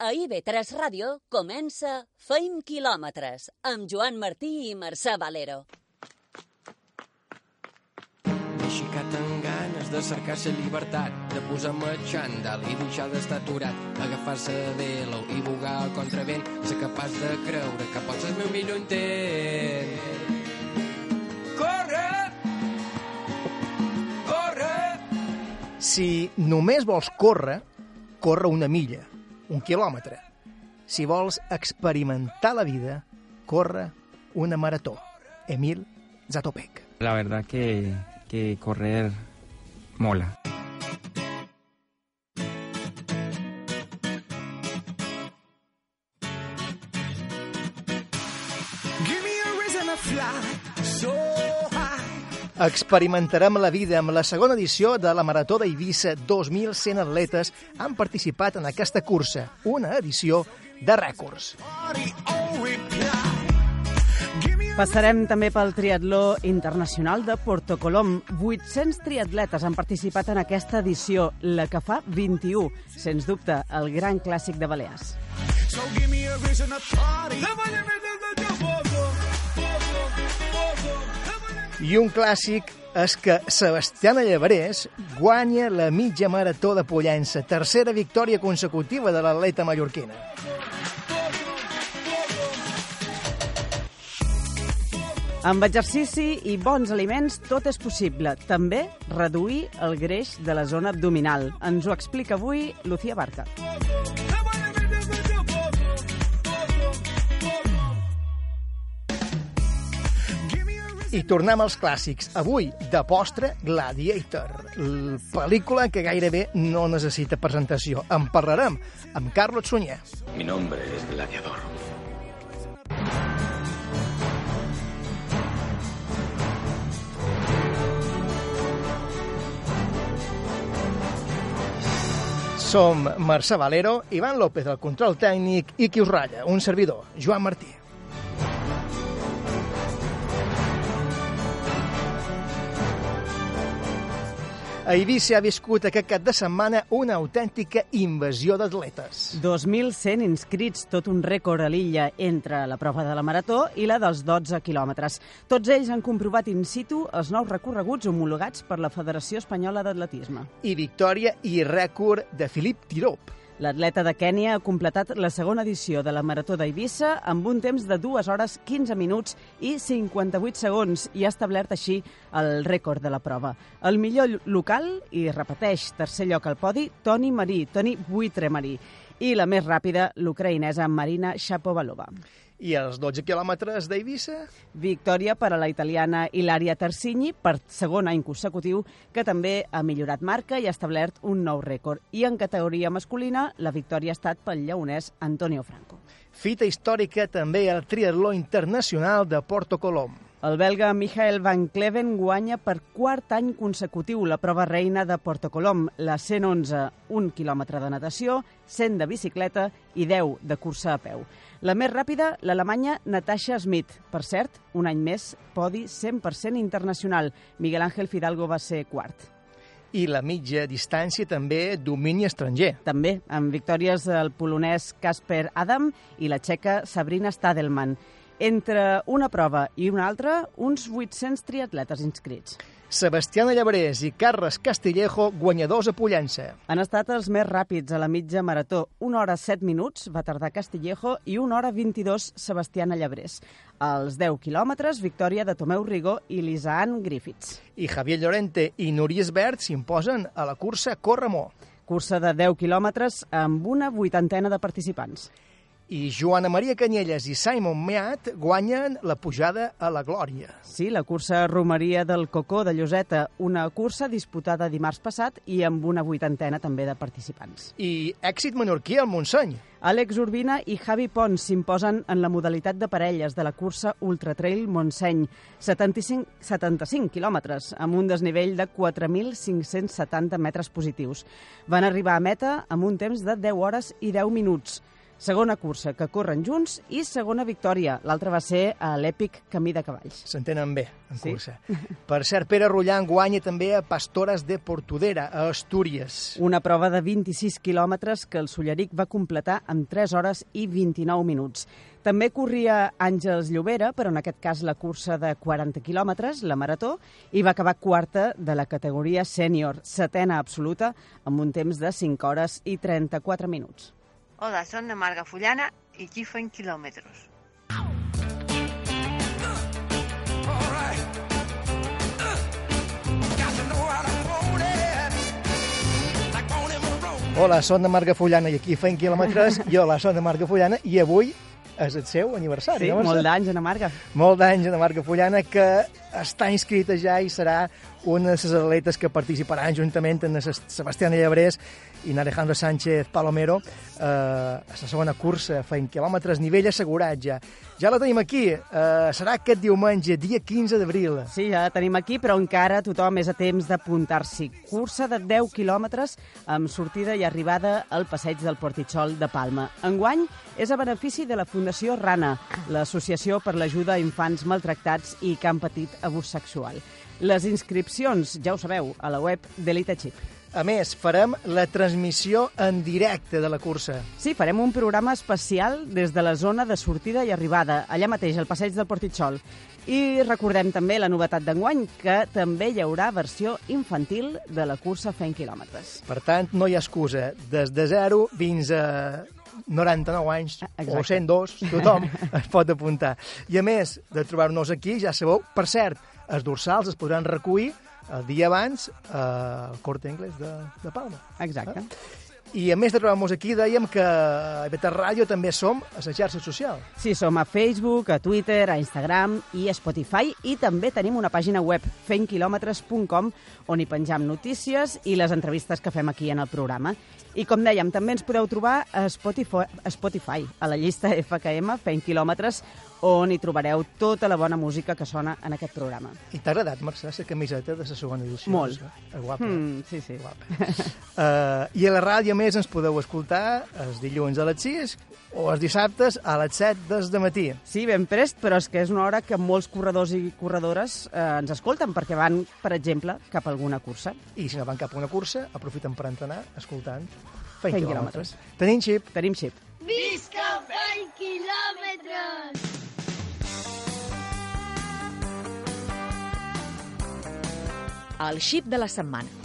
A IB3 Ràdio comença Feim quilòmetres amb Joan Martí i Mercè Valero. M'he xicat amb ganes de cercar la llibertat, de posar-me xandall i deixar d'estar aturat, agafar-se de velo i bugar al contravent, ser capaç de creure que pots ser el meu millor intent. Corre! Corre! Si només vols córrer, corre una milla, un quilòmetre. Si vols experimentar la vida, corre una marató. Emil Zatopek. La verdad que, que correr mola. Experimentarem la vida amb la segona edició de la Marató d'Eivissa. 2.100 atletes han participat en aquesta cursa, una edició de rècords. Passarem també pel triatló internacional de Porto Colom. 800 triatletes han participat en aquesta edició, la que fa 21, sens dubte, el gran clàssic de Balears. so give me a reason to party. I un clàssic és que Sebastiana Llevarés guanya la mitja marató de Pollença, tercera victòria consecutiva de l'atleta mallorquina. Amb exercici i bons aliments tot és possible. També reduir el greix de la zona abdominal. Ens ho explica avui Lucía Barca. I tornem als clàssics. Avui, de postre, Gladiator, pel·lícula que gairebé no necessita presentació. En parlarem amb Carlos Sunyer. Mi nombre es Gladiador. Som Mercè Valero, Ivan López, el control tècnic, i qui us ratlla, un servidor, Joan Martí. A Eivissa ha viscut aquest cap de setmana una autèntica invasió d'atletes. 2.100 inscrits, tot un rècord a l'illa entre la prova de la marató i la dels 12 quilòmetres. Tots ells han comprovat in situ els nous recorreguts homologats per la Federació Espanyola d'Atletisme. I victòria i rècord de Filip Tirop. L'atleta de Kènia ha completat la segona edició de la Marató d'Eivissa amb un temps de 2 hores 15 minuts i 58 segons i ha establert així el rècord de la prova. El millor llo- local, i repeteix, tercer lloc al podi, Toni Marí, Toni Buitre-Marí. I la més ràpida, l'ucraïnesa Marina Shapovalova. I els 12 quilòmetres d'Eivissa? Victòria per a la italiana Ilaria Tarsini per segon any consecutiu, que també ha millorat marca i ha establert un nou rècord. I en categoria masculina, la victòria ha estat pel lleonès Antonio Franco. Fita històrica també al triatló internacional de Porto Colom. El belga Michael Van Kleven guanya per quart any consecutiu la prova reina de Porto Colom, la 111, un quilòmetre de natació, 100 de bicicleta i 10 de cursa a peu. La més ràpida, l'alemanya Natasha Smith. Per cert, un any més, podi 100% internacional. Miguel Ángel Fidalgo va ser quart. I la mitja distància també domini estranger. També, amb victòries del polonès Kasper Adam i la txeca Sabrina Stadelman. Entre una prova i una altra, uns 800 triatletes inscrits. Sebastiana Llabrés i Carles Castillejo, guanyadors a Pollença. Han estat els més ràpids a la mitja marató. Una hora 7 minuts va tardar Castillejo i una hora 22 Sebastiana Llabrés. Als 10 quilòmetres, victòria de Tomeu Rigó i Lisaan Griffiths. I Javier Llorente i Núries Bert s'imposen a la cursa Corremó. Cursa de 10 quilòmetres amb una vuitantena de participants. I Joana Maria Canyelles i Simon Meat guanyen la pujada a la glòria. Sí, la cursa Romeria del Cocó de Lloseta, una cursa disputada dimarts passat i amb una vuitantena també de participants. I èxit menorquí al Montseny. Àlex Urbina i Javi Pons s'imposen en la modalitat de parelles de la cursa Ultra Trail Montseny, 75, 75 quilòmetres, amb un desnivell de 4.570 metres positius. Van arribar a meta amb un temps de 10 hores i 10 minuts. Segona cursa que corren junts i segona victòria. L'altra va ser a l'èpic Camí de Cavalls. S'entenen bé, en Sí. cursa. Per cert, Pere Rullan guanya també a Pastores de Portudera, a Astúries. Una prova de 26 quilòmetres que el Solleric va completar en 3 hores i 29 minuts. També corria Àngels Llobera, però en aquest cas la cursa de 40 quilòmetres, la marató, i va acabar quarta de la categoria sènior, setena absoluta, amb un temps de 5 hores i 34 minuts. Hola, són de Marga Fullana i aquí fem quilòmetres. Hola, són de Marga Fullana i aquí fem quilòmetres. Jo, la són de Marga Fullana i avui és el seu aniversari. Sí, no, molt d'anys, Ana Marga. Molt d'anys de Marga Fullana que està inscrita ja i serà una de les atletes que participaran juntament amb la Sebastián Llebrés i Alejandro Sánchez Palomero eh, a la segona cursa, feien quilòmetres, nivell assegurat ja. Ja la tenim aquí, eh, serà aquest diumenge, dia 15 d'abril. Sí, ja la tenim aquí, però encara tothom és a temps d'apuntar-s'hi. Cursa de 10 quilòmetres amb sortida i arribada al passeig del Portitxol de Palma. Enguany és a benefici de la Fundació Rana, l'associació per l'ajuda a infants maltractats i que han patit abús sexual. Les inscripcions, ja ho sabeu, a la web d'Elite Chip. A més, farem la transmissió en directe de la cursa. Sí, farem un programa especial des de la zona de sortida i arribada, allà mateix, al passeig del Portitxol. I recordem també la novetat d'enguany, que també hi haurà versió infantil de la cursa fent quilòmetres. Per tant, no hi ha excusa. Des de 0 fins a 99 anys Exacte. o 102, tothom es pot apuntar. I a més de trobar-nos aquí, ja sabeu, per cert, els dorsals es podran recollir el dia abans eh, al Corte Inglés de, de Palma. Exacte. I a més de trobar-nos aquí, dèiem que a Beta Ràdio també som a la xarxa social. Sí, som a Facebook, a Twitter, a Instagram i a Spotify i també tenim una pàgina web, fentquilòmetres.com, on hi penjam notícies i les entrevistes que fem aquí en el programa. I com dèiem, també ens podeu trobar a Spotify, a, Spotify, a la llista FKM, Fent Quilòmetres, on hi trobareu tota la bona música que sona en aquest programa. I t'ha agradat, Mercè, la camiseta de la segona edició? Molt. És guapa. Mm, sí, sí. guapa. uh, I a la ràdio, a més, ens podeu escoltar els dilluns a les 6 o els dissabtes a les 7 des matí. Sí, ben prest, però és que és una hora que molts corredors i corredores eh, ens escolten perquè van, per exemple, cap a alguna cursa. I si no van cap a una cursa, aprofiten per entrenar escoltant Fent Fent quilòmetres. quilòmetres. Tenim xip. Tenim xip. Visca fent quilòmetres! El xip de la setmana.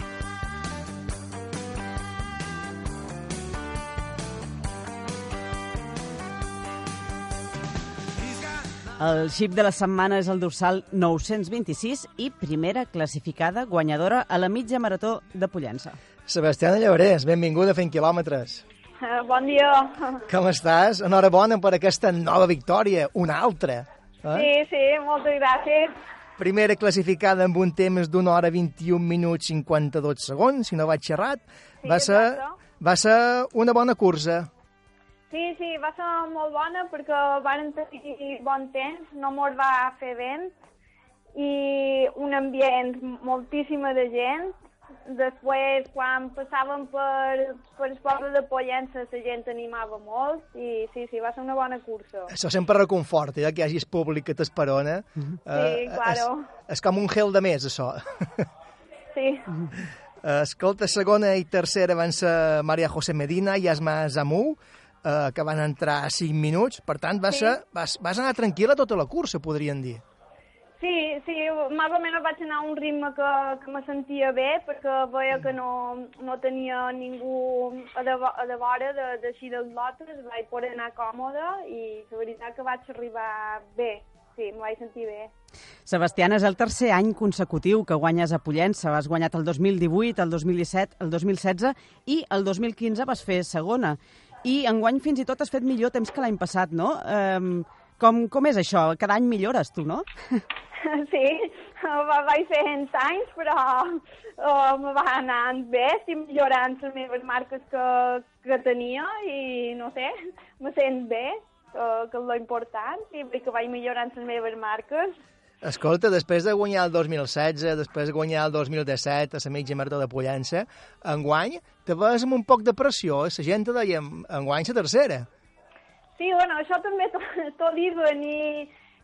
El xip de la setmana és el dorsal 926 i primera classificada guanyadora a la mitja marató de Pollença. Sebastiana Llavarés, benvinguda a Fent quilòmetres. Uh, bon dia. Com estàs? Enhorabona per aquesta nova victòria, una altra. Eh? Sí, sí, moltes gràcies. Primera classificada amb un temps d'una hora 21 minuts 52 segons, si no vaig xerrat. Sí, va, ser, exacte. va ser una bona cursa. Sí, sí, va ser molt bona perquè van tenir bon temps, no mos va fer vent i un ambient moltíssima de gent. Després, quan passàvem per, per el poble de Pollença, la gent animava molt i sí, sí, va ser una bona cursa. Això sempre reconforta, ja que hi hagis públic que t'esperona. Sí, claro. És, és com un gel de més, això. Sí. Eh, Escolta, segona i tercera van ser Maria José Medina i Asma Zamú, eh, que van entrar a 5 minuts. Per tant, va Sí. ser, vas, vas anar tranquil·la tota la cursa, podrien dir. Sí, sí, més o menys vaig anar a un ritme que, que me sentia bé perquè veia que no, no tenia ningú a de, a de vora de, d'així dels lotes, vaig poder anar còmoda i la veritat que vaig arribar bé, sí, em vaig sentir bé. Sebastián, és el tercer any consecutiu que guanyes a Pollença. Has guanyat el 2018, el 2017, el 2016 i el 2015 vas fer segona. I enguany fins i tot has fet millor temps que l'any passat, no? Um, com, com és això? Cada any millores, tu, no? Sí, va, vaig fent anys, però uh, me va anar bé, estic millorant les meves marques que, que tenia i no sé, me sent bé, que, que és lo important, i que vaig millorant les meves marques. Escolta, després de guanyar el 2016, després de guanyar el 2017 a la mitja marató de Pollença, enguany te ves amb un poc de pressió, la gent te deia, enguany la tercera. Sí, bueno, això també t'ho diuen i,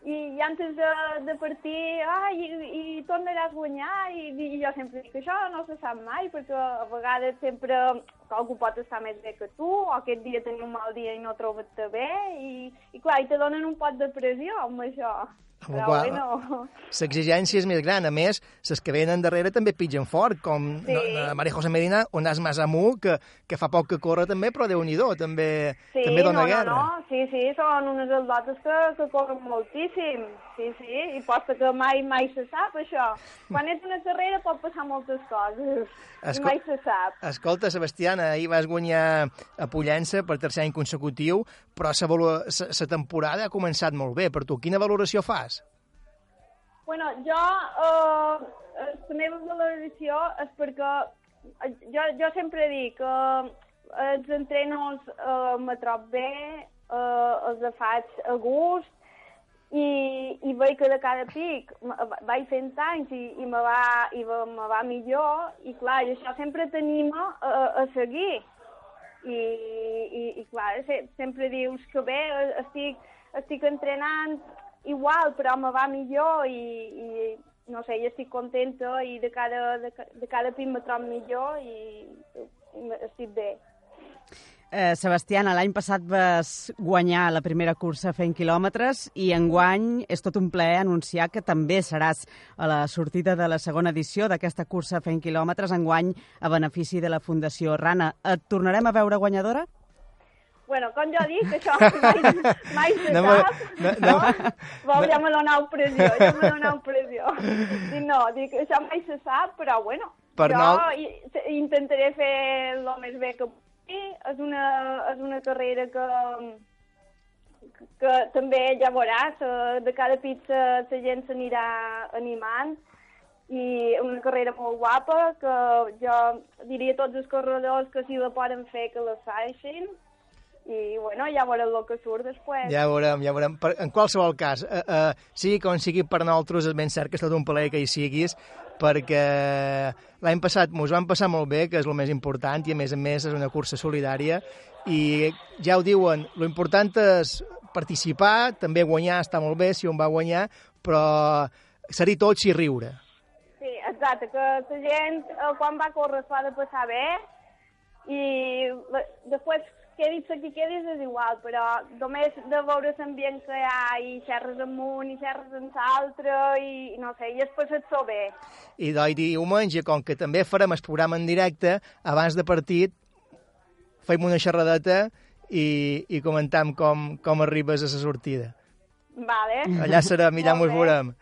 i, i antes de, de partir, ah, i, i tornaràs a guanyar, i, i jo sempre dic que això no se sap mai, perquè a vegades sempre algú pot estar més bé que tu, o aquest dia tenir un mal dia i no trobar-te bé, i, i clar, i te donen un pot de pressió amb això. Amb Però qual- bueno, L'exigència és més gran. A més, les que venen darrere també pitgen fort, com Sí. la Maria José Medina, Onàs Masamú, que, que fa poc que corre també, però déu nhi també, sí, també dona no, guerra. no, no, sí, sí, són unes atletes que, que corren moltíssim, sí, sí, i posta que mai, mai se sap això. Quan és una carrera pot passar moltes coses, Esco- i mai se sap. Escolta, Sebastiana, ahir vas guanyar a Pollença per tercer any consecutiu, però la temporada ha començat molt bé. Per tu, quina valoració fas? Bueno, jo, eh, la meva valoració és perquè eh, jo, jo sempre dic que els entrenos eh, me trob bé, eh, els faig a gust, i, i veig que de cada pic vaig fent anys i, i, me, va, i me va millor, i clar, i això sempre t'anima a, a seguir. I, i, i clar, se, sempre dius que bé, estic, estic entrenant igual, però me va millor i, i no sé, jo estic contenta i de cada, de, de cada pic me trobo millor i, i estic bé. Eh, Sebastiana, l'any passat vas guanyar la primera cursa fent quilòmetres i enguany és tot un plaer anunciar que també seràs a la sortida de la segona edició d'aquesta cursa fent quilòmetres enguany a benefici de la Fundació Rana. Et tornarem a veure guanyadora? Bueno, com jo dic, això mai, mai se No sap, no- no? no- Vol, no- ja me donau pressió, ja me donau pressió. Dic, no, dic, això mai se sap, però bueno, Per jo no- intentaré fer el més bé que pugui. És una, és una carrera que, que també ja veuràs, eh, de cada pizza la gent s'anirà animant i una carrera molt guapa que jo diria a tots els corredors que si la poden fer que la facin i bueno, ja veurem el que surt després. Ja veurem, ja veurem. Per, en qualsevol cas, eh, eh, sigui com sigui per nosaltres, és ben cert que és tot un plaer que hi siguis, perquè l'any passat mos van passar molt bé, que és el més important, i a més a més és una cursa solidària, i ja ho diuen, lo important és participar, també guanyar està molt bé si un va guanyar, però ser-hi tots i riure. Sí, exacte, que la gent eh, quan va córrer s'ho ha de passar bé i la- després quedis aquí quedis és igual, però només de veure l'ambient que hi ha i xerres amunt i xerres en l'altre i no sé, i es passat-s'ho bé. I d'oi diumenge, com que també farem el programa en directe, abans de partit, fem una xerradeta i, i comentam com, com arribes a la sortida. Vale. Allà serem, allà mos veurem.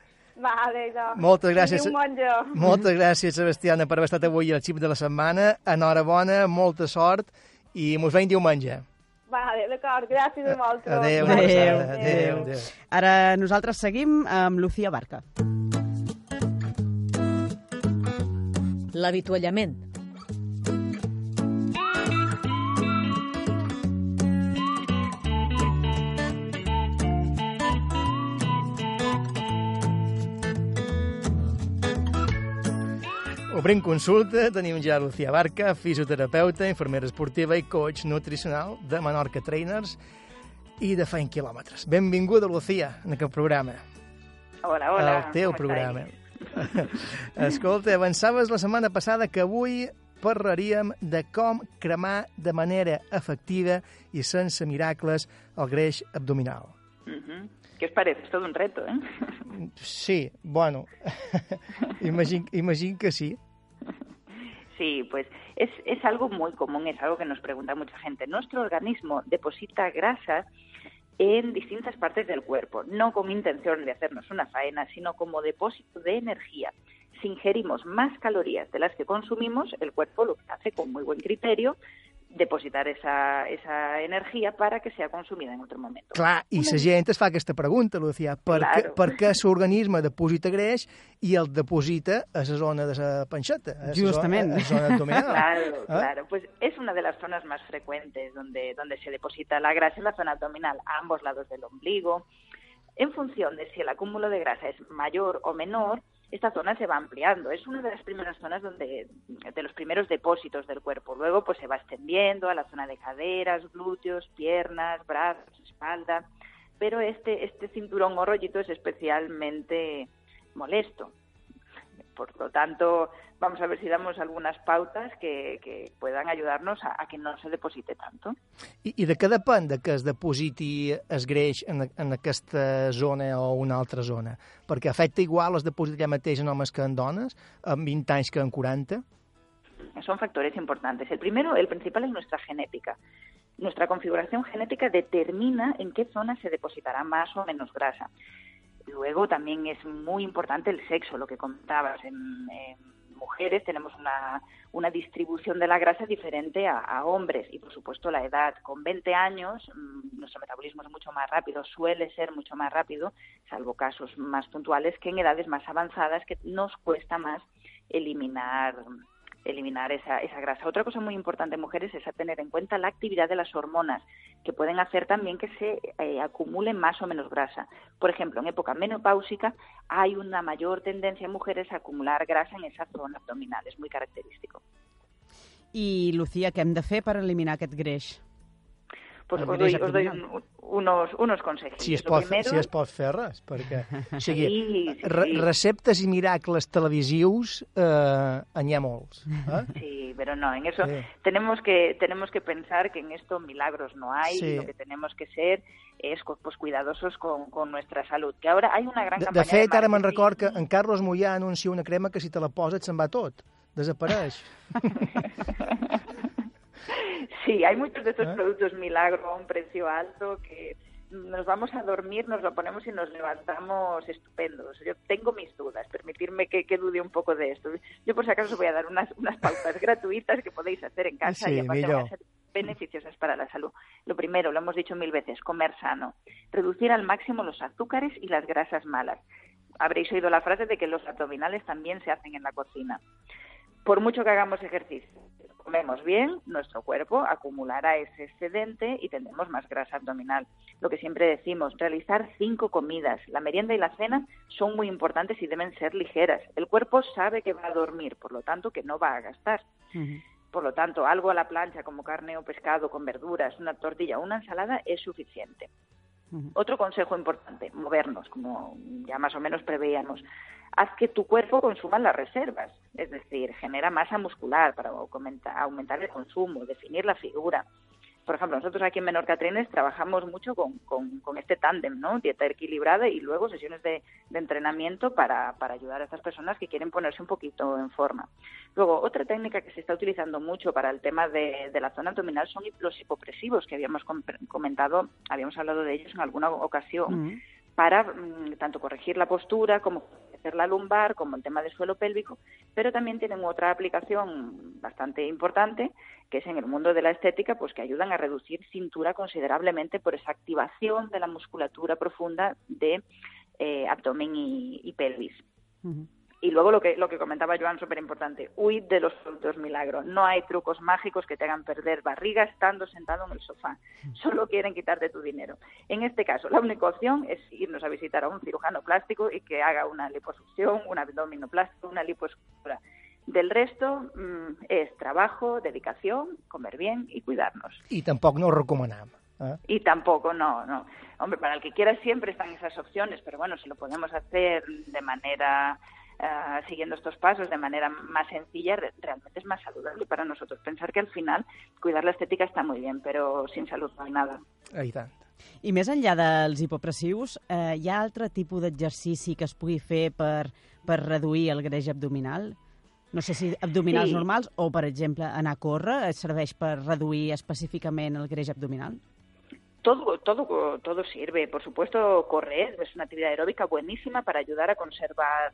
Vale, doncs. Moltes gràcies. Moltes gràcies, Sebastiana, per haver estat avui al xip de la setmana. Enhorabona, molta sort i mos veiem diumenge. Vale, d'acord, gràcies a vosaltres. Adéu, Adéu. adéu, Adéu. adéu, adéu. Ara nosaltres seguim amb Lucía Barca. L'avituallament. Obrim consulta, tenim ja Lucía Barca, fisioterapeuta, infermera esportiva i coach nutricional de Menorca Trainers i de Feint Quilòmetres. Benvinguda, Lucía, en aquest programa. Hola, hola. El teu programa. Escolta, avançaves la setmana passada que avui parlaríem de com cremar de manera efectiva i sense miracles el greix abdominal. Ujú. ¿Qué os parece? Es todo un reto, ¿eh? Sí, bueno, imagino, imagino que sí. Sí, pues es, es algo muy común, es algo que nos pregunta mucha gente. Nuestro organismo deposita grasas en distintas partes del cuerpo, no con intención de hacernos una faena, sino como depósito de energía. Si ingerimos más calorías de las que consumimos, el cuerpo lo hace con muy buen criterio depositar esa, esa energía para que sea consumida en otro momento. Clar, i la gent es fa aquesta pregunta, Lucía, per, què, Claro. per què l'organisme deposita greix i el deposita a la zona de la panxeta, a Justament. zona, a la zona abdominal? Claro, ¿Eh? claro. Pues es una de las zonas más frecuentes donde, donde se deposita la grasa en la zona abdominal, a ambos lados del ombligo. En función de si el acúmulo de grasa es mayor o menor, esta zona se va ampliando. Es una de las primeras zonas donde, de los primeros depósitos del cuerpo. Luego, pues se va extendiendo a la zona de caderas, glúteos, piernas, brazos, espalda. Pero este, este cinturón o rollito es especialmente molesto. Por lo tanto, vamos a ver si damos algunes pautes que, que puedan ajudar-nos a, a que no se deposite tanto. I, I de què depèn de que es depositi es greix en, en aquesta zona o una altra zona? Perquè afecta igual es deposita ja mateix en homes que en dones, amb 20 anys que en 40? Son factores importantes. El primero, el principal es nuestra genética. Nuestra configuración genética determina en qué zona se depositará más o menos grasa. Luego también es muy importante el sexo, lo que comentabas. En, en mujeres tenemos una, una, distribución de la grasa diferente a, a, hombres y, por supuesto, la edad. Con 20 años, mmm, nuestro metabolismo es mucho más rápido, suele ser mucho más rápido, salvo casos más puntuales, que en edades más avanzadas que nos cuesta más eliminar eliminar esa, esa grasa. Otra cosa muy importante mujeres es a tener en cuenta la actividad de las hormonas, que pueden hacer también que se eh, acumule más o menos grasa. Por ejemplo, en época menopáusica hay una mayor tendencia en mujeres a acumular grasa en esa zona abdominal, es muy característico. I, Lucía, què hem de fer per eliminar aquest greix? Pues os doy, os doy un, unos, unos consejos. Si es, pot, primero... si es pot fer res, perquè... O sigui, Sí, sí, re sí. receptes i miracles televisius eh, n'hi ha molts. Eh? Sí, pero no, en eso Sí. tenemos que tenemos que pensar que en esto milagros no hay Sí. y lo que tenemos que ser es co- pues cuidadosos con, con nuestra salud. Que ahora hay una gran De, de campaña fet, ara me'n record que en Carlos Moyà anuncia una crema que si te la poses se'n va tot. Desapareix. Sí, hay muchos de estos ¿Eh? productos milagro a un precio alto que nos vamos a dormir, nos lo ponemos y nos levantamos estupendos. Yo tengo mis dudas, permitirme que, que dude un poco de esto. Yo por si acaso os voy a dar unas, unas pautas gratuitas que podéis hacer en casa Sí, y aparte van a ser beneficiosas para la salud. Lo primero, lo hemos dicho mil veces, comer sano. Reducir al máximo los azúcares y las grasas malas. Habréis oído la frase de que los abdominales también se hacen en la cocina. Por mucho que hagamos ejercicio, comemos bien, nuestro cuerpo acumulará ese excedente y tendremos más grasa abdominal. Lo que siempre decimos, realizar cinco comidas. La merienda y la cena son muy importantes y deben ser ligeras. El cuerpo sabe que va a dormir, por lo tanto que no va a gastar. Por lo tanto, algo a la plancha como carne o pescado con verduras, una tortilla o una ensalada es suficiente. Otro consejo importante, movernos, como ya más o menos preveíamos. Haz que tu cuerpo consuma las reservas, es decir, genera masa muscular para aumenta- aumentar el consumo, definir la figura. Por ejemplo, nosotros aquí en Menorca Trenes trabajamos mucho con, con- con este tándem, ¿no? Dieta equilibrada y luego sesiones de, de entrenamiento para, para ayudar a estas personas que quieren ponerse un poquito en forma. Luego, otra técnica que se está utilizando mucho para el tema de, de la zona abdominal son los hipopresivos, que habíamos com- comentado, habíamos hablado de ellos en alguna ocasión para mm, tanto corregir la postura como hacer la lumbar, como el tema del suelo pélvico, pero también tienen otra aplicación bastante importante, que es en el mundo de la estética, pues que ayudan a reducir cintura considerablemente por esa activación de la musculatura profunda de eh, abdomen y, y pelvis. Y luego lo que, lo que comentaba Joan, súper importante, huid de los productos milagro. No hay trucos mágicos que te hagan perder barriga estando sentado en el sofá. Solo quieren quitarte tu dinero. En este caso, la única opción es irnos a visitar a un cirujano plástico y que haga una liposucción, un abdominoplastia, una lipoescultura. Del resto mm, es trabajo, dedicación, comer bien y cuidarnos. I tampoc no ho recomanem. Eh? Y tampoco, no, no. Hombre, para el que quiera siempre están esas opciones, pero bueno, si lo podemos hacer de manera, eh, siguiendo estos pasos, de manera más sencilla, re- realmente es más saludable para nosotros. Pensar que al final cuidar la estética está muy bien, pero sin salud no hay nada. Ah, I tant. I més enllà dels hipopressius, eh, hi ha altre tipus d'exercici que es pugui fer per, per reduir el greix abdominal? No sé si abdominals Sí. normals o, per exemple, anar a córrer serveix per reduir específicament el greix abdominal? Todo, todo, todo sirve. Por supuesto, correr es una actividad aeróbica buenísima para ayudar a conservar,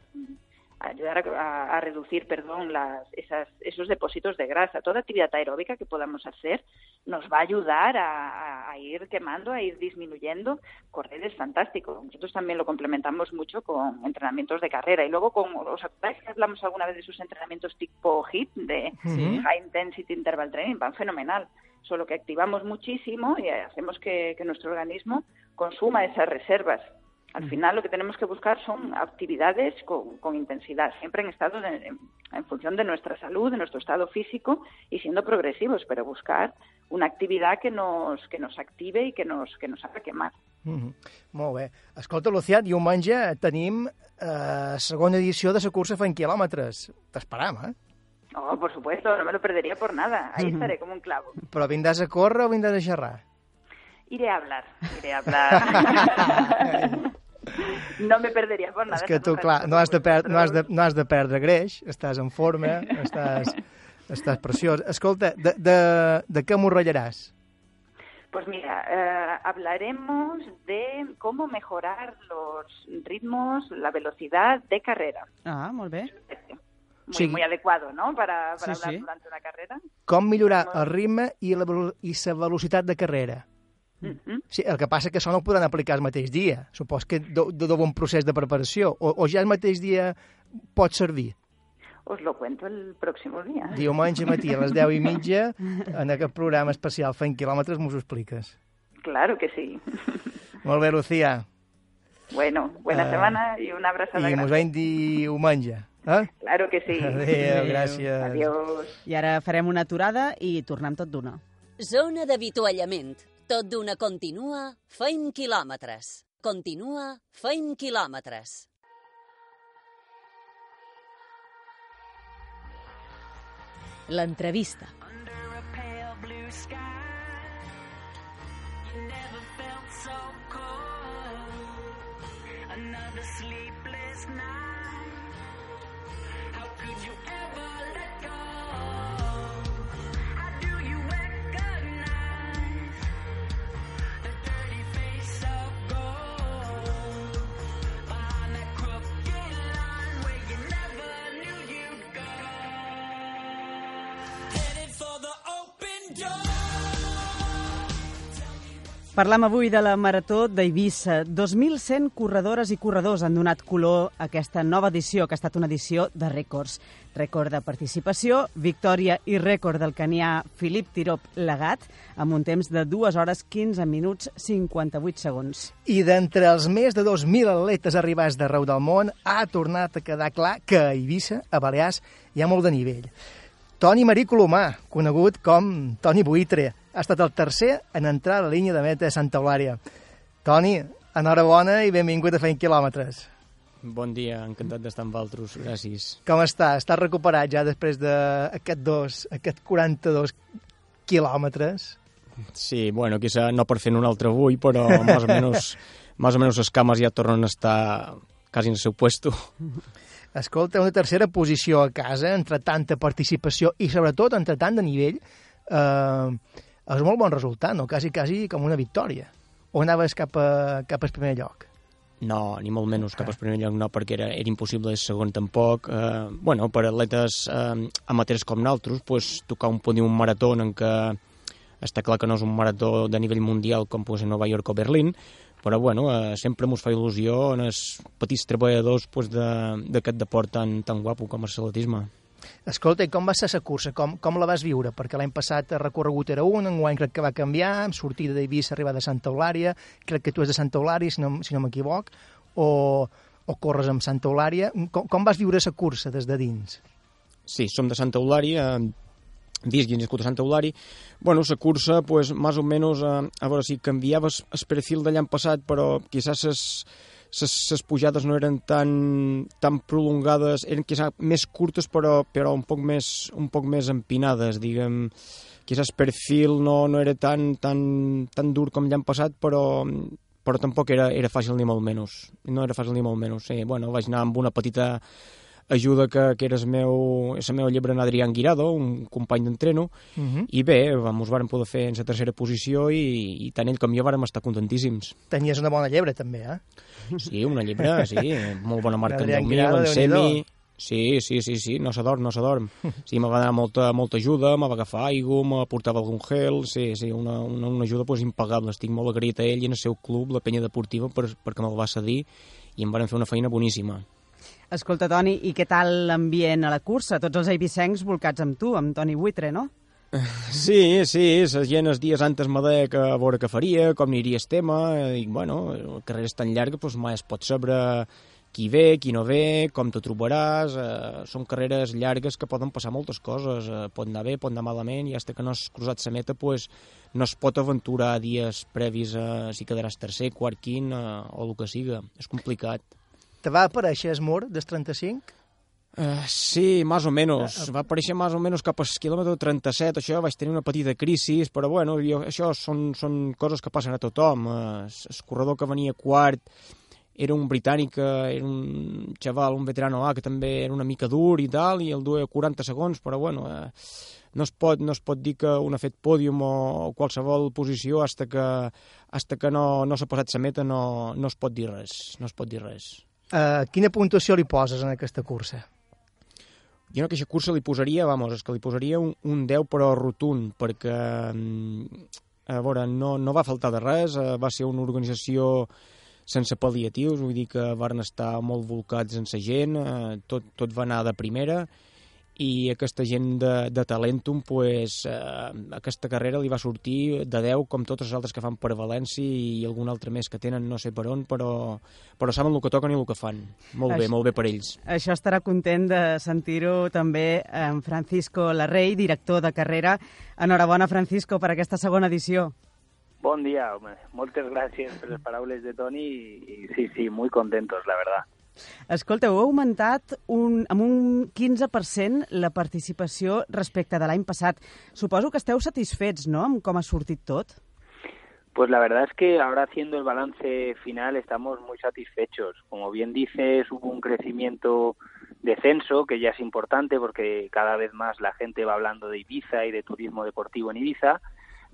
a ayudar a, a reducir, perdón, las, esas, esos depósitos de grasa. Toda actividad aeróbica que podamos hacer nos va a ayudar a, ir quemando, a ir disminuyendo. Correr es fantástico. Nosotros también lo complementamos mucho con entrenamientos de carrera. Y luego, con, ¿os acordáis que hablamos alguna vez de esos entrenamientos tipo HIIT, de Sí. High Intensity Interval Training? Van fenomenal solo que activamos muchísimo y hacemos que, que nuestro organismo consuma esas reservas. Al final lo que tenemos que buscar son actividades con, con intensidad, siempre en estado de, en, en función de nuestra salud, de nuestro estado físico y siendo progresivos, pero buscar una actividad que nos, que nos active i que nos, que nos haga quemar. Mm -hmm. Molt bé. Escolta, Lucià, diumenge tenim eh, segona edició de la cursa fent quilòmetres. T'esperam, eh? Oh, por supuesto, no me lo perdería por nada. Ahí estaré como un clavo. Però vindràs a córrer o vindràs a xerrar? Iré a hablar, iré a hablar. no me perderia por nada. És que tu, clar, no has de, per no has de, no has de perdre greix, estàs en forma, estàs, estàs preciós. Escolta, de, de, de què morrellaràs? Pues mira, eh, hablaremos de cómo mejorar los ritmos, la velocidad de carrera. Ah, molt bé. Muy, Sí. muy adecuado, ¿no? Para, para Sí, hablar sí. durante una carrera. Com millorar el ritme i la, i la velocitat de carrera? Mhm. Sí, el que passa que això no ho podran aplicar el mateix dia. Supos que de, de, de un procés de preparació. O, o ja el mateix dia pot servir. Os lo cuento el próximo día. Diumenge matí a les 10 i mitja, en aquest programa especial Fent quilòmetres, m'ho expliques. Claro que sí. Molt bé, Lucía. Bueno, buena Eh, semana y una abrazada I mos veiem diumenge. Eh? Claro que sí. Adéu, gràcies. Adiós. I ara farem una aturada i tornem tot d'una. Zona d'avituallament. Tot d'una continua, feim quilòmetres. Continua, feim quilòmetres. L'entrevista. Another sleepless night. How could you ever Parlam avui de la Marató d'Eivissa. 2.100 corredores i corredors han donat color a aquesta nova edició, que ha estat una edició de rècords. Rècord de participació, victòria i rècord del canià Filip Tirop Legat, amb un temps de 2 hores 15 minuts 58 segons. I d'entre els més de 2.000 atletes arribats d'arreu del món, ha tornat a quedar clar que a Eivissa, a Balears, hi ha molt de nivell. Toni Marí Colomà, conegut com Toni Buitre, ha estat el tercer en entrar a la línia de meta de Santa Eulària. Toni, enhorabona i benvingut a Fent Quilòmetres. Bon dia, encantat d'estar amb altres, gràcies. Com està? Estàs recuperat ja després d'aquest dos, aquest 42 quilòmetres? Sí, bueno, quizá no per fer un altre avui, però més o menys, més o menys les cames ja tornen a estar quasi en el seu puesto. Escolta, una tercera posició a casa, entre tanta participació i sobretot entre tant de nivell, eh, és un molt bon resultat, no? Quasi, quasi com una victòria. O anaves cap, a, cap al primer lloc? No, ni molt menys cap al primer lloc no, perquè era, era impossible el segon tampoc. Eh, bueno, per atletes eh, amateurs com nosaltres, pues, tocar un podi un marató en què està clar que no és un marató de nivell mundial com pues, a Nova York o Berlín, però bueno, eh, sempre mos fa il·lusió en els petits treballadors pues, de- d'aquest deport tan, tan guapo com el atletisme. Escolta, com va ser la cursa? Com, com la vas viure? Perquè l'any passat el recorregut era un, enguany crec que va canviar, amb sortida d'Eivissa, arribada a Santa Eulària, crec que tu és de Santa Eulària, si no, si no m'equivoc, o, o corres amb Santa Eulària. Com, com vas viure la cursa des de dins? Sí, som de Santa Eulària, eh, disc i nascut a Santa Eulària. Bueno, la cursa, pues, más o menos, eh, a veure si canviava el perfil de l'any passat, però quizás les, les, pujades no eren tan, tan prolongades, eren quizás més curtes però, però un poc més, un poc més empinades, diguem. Quizás el perfil no, no era tan, tan, tan dur com l'any passat, però, però tampoc era, era fàcil ni molt menys. No era fàcil ni molt menys. Sí, bueno, vaig anar amb una petita ajuda que, que era el meu, el meu llebre en Adrián Guirado, un company d'entreno, Uh -huh. i bé, ens varen poder fer en la tercera posició i, i tant ell com jo vàrem estar contentíssims. Tenies una bona llebre, també, eh? Sí, una llebre, sí, molt bona marca en Adrián 10.000, Guirado, en semi... Sí, sí, sí, sí, no s'adorm, no s'adorm. Sí, me va donar molta, molta ajuda, me va agafar aigua, me portava algun gel, sí, sí, una, una, una ajuda pues, impagable. Estic molt agraït a ell i en el seu club, la penya deportiva, per, perquè me'l va cedir i em van fer una feina boníssima. Escolta, Toni, i què tal l'ambient a la cursa? Tots els eivissencs volcats amb tu, amb Toni Buitre, no? Sí, sí, la gent els dies antes me deia que a veure què faria, com aniria el tema, i bueno, és tan llarga, doncs mai es pot saber qui ve, qui no ve, com te trobaràs, eh, són carreres llargues que poden passar moltes coses, eh, pot anar bé, pot anar malament, i hasta que no has cruzat la meta, pues, no es pot aventurar dies previs a si quedaràs tercer, quart, quint, eh, o el que siga, és complicat. Te va aparèixer el mur dels 35? Uh, sí, més o menys. Va aparèixer més o menys cap al quilòmetre 37, això vaig tenir una petita crisi, però bueno, jo, això són, són coses que passen a tothom. Uh, el corredor que venia quart era un britànic, eh, era un xaval, un veterano A, que també era una mica dur i tal, i el duia 40 segons, però bueno, eh, no, es pot, no es pot dir que un ha fet pòdium o, o qualsevol posició hasta que, hasta que no, no s'ha passat la meta no, no es pot dir res, no es pot dir res. Uh, quina puntuació li poses en aquesta cursa? Jo en aquesta cursa li posaria, vamos, és que li posaria un, un 10 però rotund, perquè mm, a veure, no, no va faltar de res, eh, va ser una organització sense pal·liatius, vull dir que van estar molt volcats en sa gent, eh, tot, tot va anar de primera, i aquesta gent de, de Talentum, pues, eh, aquesta carrera li va sortir de 10 com totes les altres que fan per València i algun altre més que tenen no sé per on, però, però saben el que toquen i el que fan. Molt bé, Això- molt bé per ells. Això estarà content de sentir-ho també en Francisco Larrey, director de carrera. Enhorabona, Francisco, per aquesta segona edició. Bon dia, home. Moltes gràcies per les paraules de Toni i, i sí, sí, muy contentos, la verdad. Escolta, heu augmentat un, amb un 15% la participació respecte de l'any passat. Suposo que esteu satisfets, no?, amb com ha sortit tot. Pues la verdad es que ahora haciendo el balance final estamos muy satisfechos. Como bien dices, hubo un crecimiento de censo que ya es importante porque cada vez más la gente va hablando de Ibiza y de turismo deportivo en Ibiza,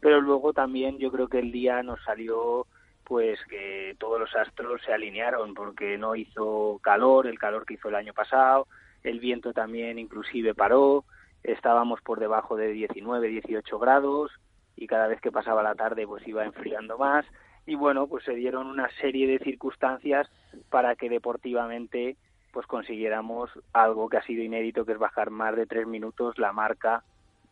pero luego también yo creo que el día nos salió pues que todos los astros se alinearon porque no hizo calor, el calor que hizo el año pasado, el viento también inclusive paró, estábamos por debajo de 19, 18 grados y cada vez que pasaba la tarde pues iba enfriando más. Y bueno, pues se dieron una serie de circunstancias para que deportivamente pues consiguiéramos algo que ha sido inédito, que es bajar más de tres minutos la marca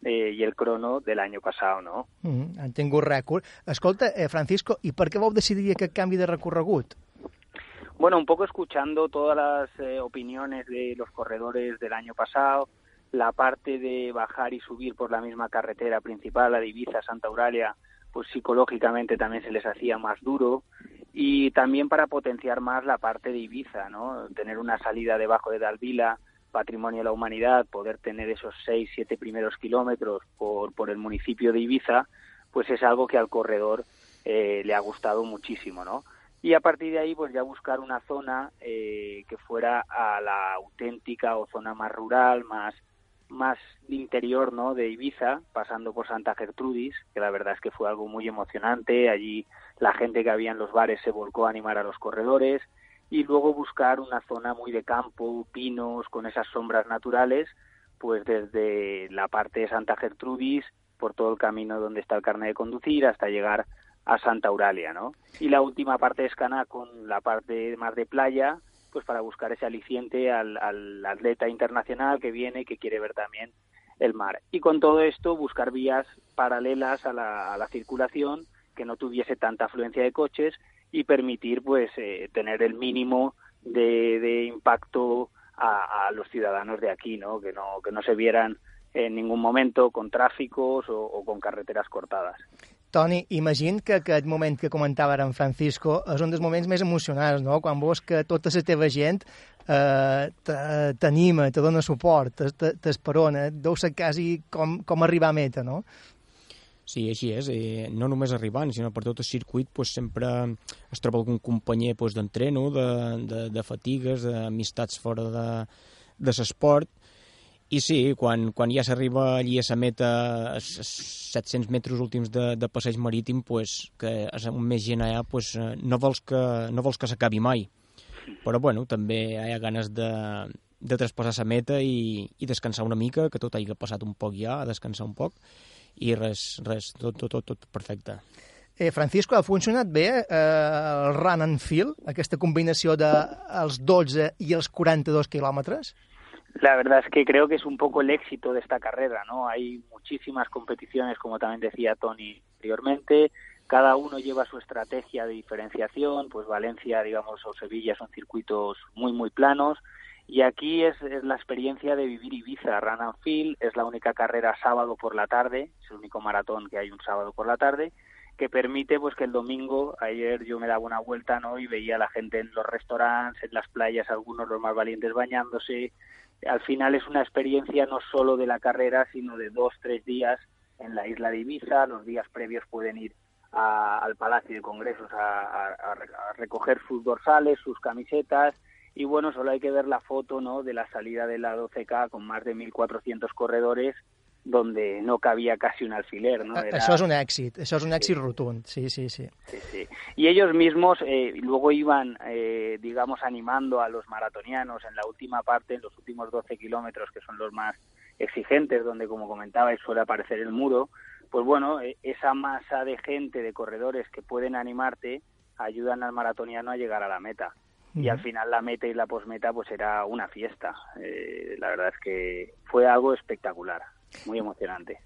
eh, i el crono de l'any passat, no? Mm. Han tingut rècord. Escolta, eh, Francisco, i per què vau decidir aquest canvi de recorregut? Bueno, un poco escuchando todas las eh, opiniones de los corredores del año pasado, la parte de bajar y subir por la misma carretera principal, la de Ibiza, Santa Eulalia, pues psicológicamente también se les hacía más duro y también para potenciar más la parte de Ibiza, ¿no? Tener una salida debajo de Dalvila, patrimonio de la humanidad, poder tener esos seis, siete primeros kilómetros por, el municipio de Ibiza, pues es algo que al corredor eh, le ha gustado muchísimo, ¿no? Y a partir de ahí, pues ya buscar una zona eh, que fuera a la auténtica o zona más rural, más más interior no de Ibiza pasando por Santa Gertrudis que la verdad es que fue algo muy emocionante. Allí la gente que había en los bares se volcó a animar a los corredores y luego buscar una zona muy de campo pinos con esas sombras naturales pues desde la parte de Santa Gertrudis por todo el camino donde está el carnet de conducir hasta llegar a Santa Euralia no y la última parte de Escana con la parte más de playa pues para buscar ese aliciente al, al, atleta internacional que viene que quiere ver también el mar. Y con todo esto buscar vías paralelas a la, a la circulación que no tuviese tanta afluencia de coches y permitir pues eh, tener el mínimo de, de impacto a, a, los ciudadanos de aquí, ¿no? Que no que no se vieran en ningún momento con tráficos o, o con carreteras cortadas. Toni, imagina que aquest moment que comentava ara en Francisco és un dels moments més emocionants, no? Quan veus que tota la teva gent eh, t'anima, te dona suport, t'esperona, deu ser quasi com, com arribar a meta, no? Sí, així és. I no només arribant, sinó per tot el circuit pues, sempre es troba algun companyer pues, d'entreno, de, de, de fatigues, d'amistats fora de, de l'esport, i sí, quan, quan ja s'arriba allí a la meta, a 700 metres últims de, de passeig marítim, pues, que és on més gent ha, pues, no vols que, no vols que s'acabi mai. Però bueno, també hi ha ganes de, de traspassar la meta i, i descansar una mica, que tot hagi passat un poc ja, descansar un poc, i res, res, tot, tot, tot, tot perfecte. Eh, Francisco, ha funcionat bé eh, el run and feel, aquesta combinació dels de, 12 i els 42 quilòmetres? La verdad es que creo que es un poco el éxito de esta carrera, ¿no? Hay muchísimas competiciones, como también decía Tony anteriormente, cada uno lleva su estrategia de diferenciación, pues Valencia, digamos, o Sevilla son circuitos muy, muy planos, y aquí es, la experiencia de vivir Ibiza, Run and Feel, es la única carrera sábado por la tarde, es el único maratón que hay un sábado por la tarde, que permite pues que el domingo, ayer yo me daba una vuelta, ¿no? Y veía a la gente en los restaurantes, en las playas, algunos los más valientes bañándose, al final es una experiencia no solo de la carrera, sino de dos, tres días en la isla de Ibiza. Los días previos pueden ir a- al Palacio de Congresos a, a- a re- a recoger sus dorsales, sus camisetas. Y bueno, solo hay que ver la foto ¿no? de la salida de la 12K con más de 1.400 corredores, donde no cabía casi un alfiler. ¿no? Era- Això és un èxit, això és un rotund, sí, sí, sí. Sí, sí. Y ellos mismos eh, luego iban, eh, digamos, animando a los maratonianos en la última parte, en los últimos 12 kilómetros, que son los más exigentes, donde, como comentabais, suele aparecer el muro. Pues bueno, eh, esa masa de gente, de corredores que pueden animarte, ayudan al maratoniano a llegar a la meta. Y al final la meta y la posmeta pues era una fiesta. Eh, la verdad es que fue algo espectacular, muy emocionante.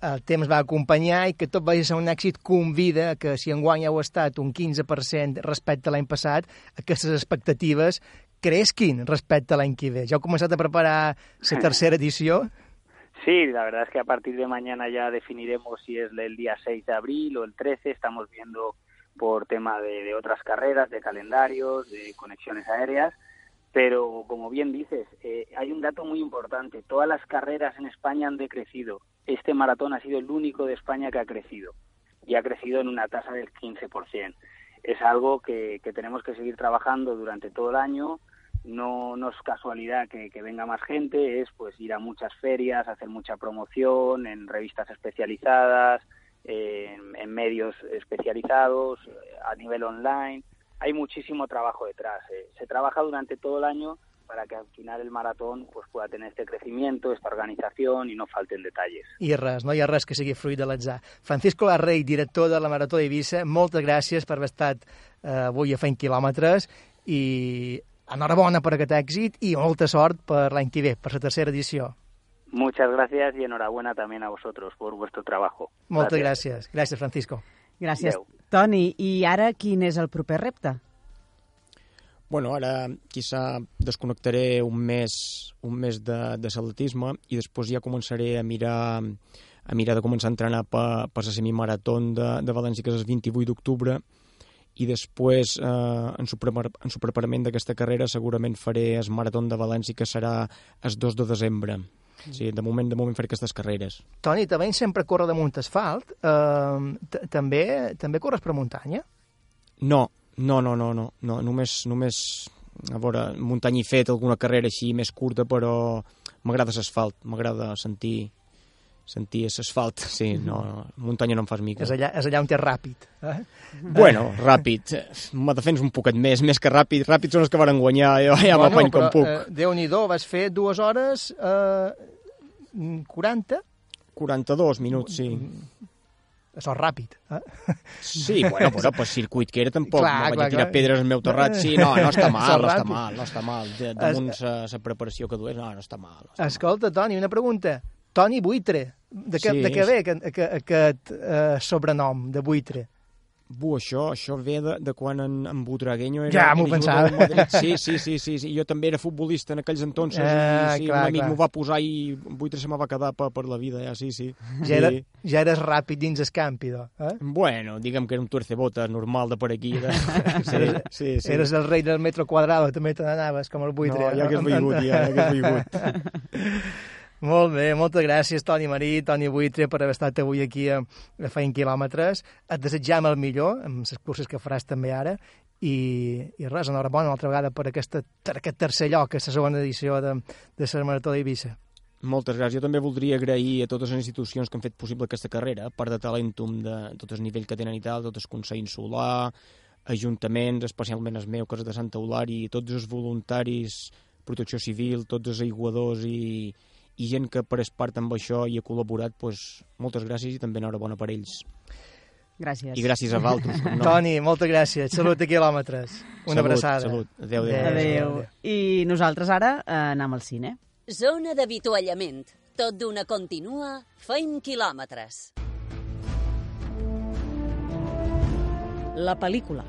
el temps va acompanyar i que tot vagi ser un èxit convida que si enguany heu estat un 15% respecte a l'any passat, aquestes expectatives cresquin respecte a l'any que ve. Ja heu començat a preparar la tercera edició? Sí, la verdad es que a partir de mañana ya definiremos si es el día 6 de abril o el 13. Estamos viendo por tema de, de otras carreras, de calendarios, de conexiones aéreas. Pero como bien dices, eh, hay un dato muy importante. Todas las carreras en España han decrecido. Este maratón ha sido el único de España que ha crecido. Y ha crecido en una tasa del 15%. Es algo que, tenemos que seguir trabajando durante todo el año no, no es casualidad que, que venga más gente, es pues ir a muchas ferias, hacer mucha promoción en revistas especializadas, en, en medios especializados, a nivel online. Hay muchísimo trabajo detrás. eh. Se trabaja durante todo el año para que al final el maratón pues pueda tener este crecimiento, esta organización y no falten detalles. I res, no hi ha res que sigui fruit de l'atzar. Francisco Larrey, director de la Marató d'Eivissa, moltes gràcies per haver estat eh, avui a fent quilòmetres i enhorabona per aquest èxit i molta sort per l'any que ve, per la tercera edició. Muchas gracias y enhorabuena también a vosotros por vuestro trabajo. Moltes Gracias. gràcies. Gràcies, Francisco. Gràcies, Adéu. Toni. I ara quin és el proper repte? Bueno, ara quizá desconnectaré un mes, un mes de, de atletisme i després ja començaré a mirar a mirar de començar a entrenar per, per la semimarató de, de València, que és el 28 d'octubre, i després, eh, en, su prepar, en su preparament d'aquesta carrera, segurament faré el marató de València, que serà el 2 de desembre. Sí, de moment, de moment faré aquestes carreres. Toni, també sempre corre damunt asfalt. Eh, també, també corres per muntanya? No, no, no, no, no, no només, només a veure, muntanya he fet alguna carrera així més curta, però m'agrada l'asfalt, m'agrada sentir sentir l'asfalt, sí, no, muntanya no em fas mica. És allà, és allà on és ràpid. Eh? Bueno, ràpid, me defens un poquet més, més que ràpid, ràpid són els que van guanyar, jo ja bueno, m'apany com puc. Eh, Déu-n'hi-do, vas fer dues hores eh, 40? 42 minuts, sí. Això és ràpid. Eh? Sí, bueno, però per circuit que era tampoc, Clar, no vaig clar, a tirar clar. pedres al meu terrat, sí, no, no està mal, és no està mal, no està mal, de, damunt la preparació que dues, no, no està mal. No està Escolta, Toni, una pregunta. Toni Buitre, de què, Sí. de què ve aquest, aquest, aquest eh, sobrenom de Buitre? Bu, això, això ve de, de quan en, en Butragueño era... Ja m'ho pensava. Sí, sí, sí, sí, sí, jo també era futbolista en aquells entonces Ah, i sí, clar, un amic m'ho va posar i Buitre se me va quedar per, per la vida, ja, sí, sí. Ja, era, sí. ja eres ràpid dins el campi, do, eh? Bueno, diguem que era un tuercebotes normal de per aquí. De... Sí, Eres- sí, sí. Eres el rei del metro quadrado, també te n'anaves, com el Buitre. No, ja hagués vingut, ja, ja hagués vingut. Molt bé, moltes gràcies, Toni Marí, Toni Buitre, per haver estat avui aquí a, a Feint Quilòmetres. Et desitjam el millor amb les curses que faràs també ara i, i res, enhorabona una altra vegada per aquesta, per aquest tercer lloc, aquesta segona edició de, de la Marató d'Eivissa. Moltes gràcies. Jo també voldria agrair a totes les institucions que han fet possible aquesta carrera, part de Talentum, de tot el nivell que tenen i tal, tot el Consell Insular, ajuntaments, especialment el meu, que és de Santa Eulària, tots els voluntaris, protecció civil, tots els aiguadors i, i gent que per part amb això i ha col·laborat, doncs, moltes gràcies i també enhorabona per ells. Gràcies. I gràcies a Valtros. no. Toni, moltes gràcies. Salut a quilòmetres. Una Salut, abraçada. salut. Adéu, adéu. Adéu. I nosaltres ara eh, anem al cine. Zona d'avituallament. Tot d'una continua, feim quilòmetres. La pel·lícula.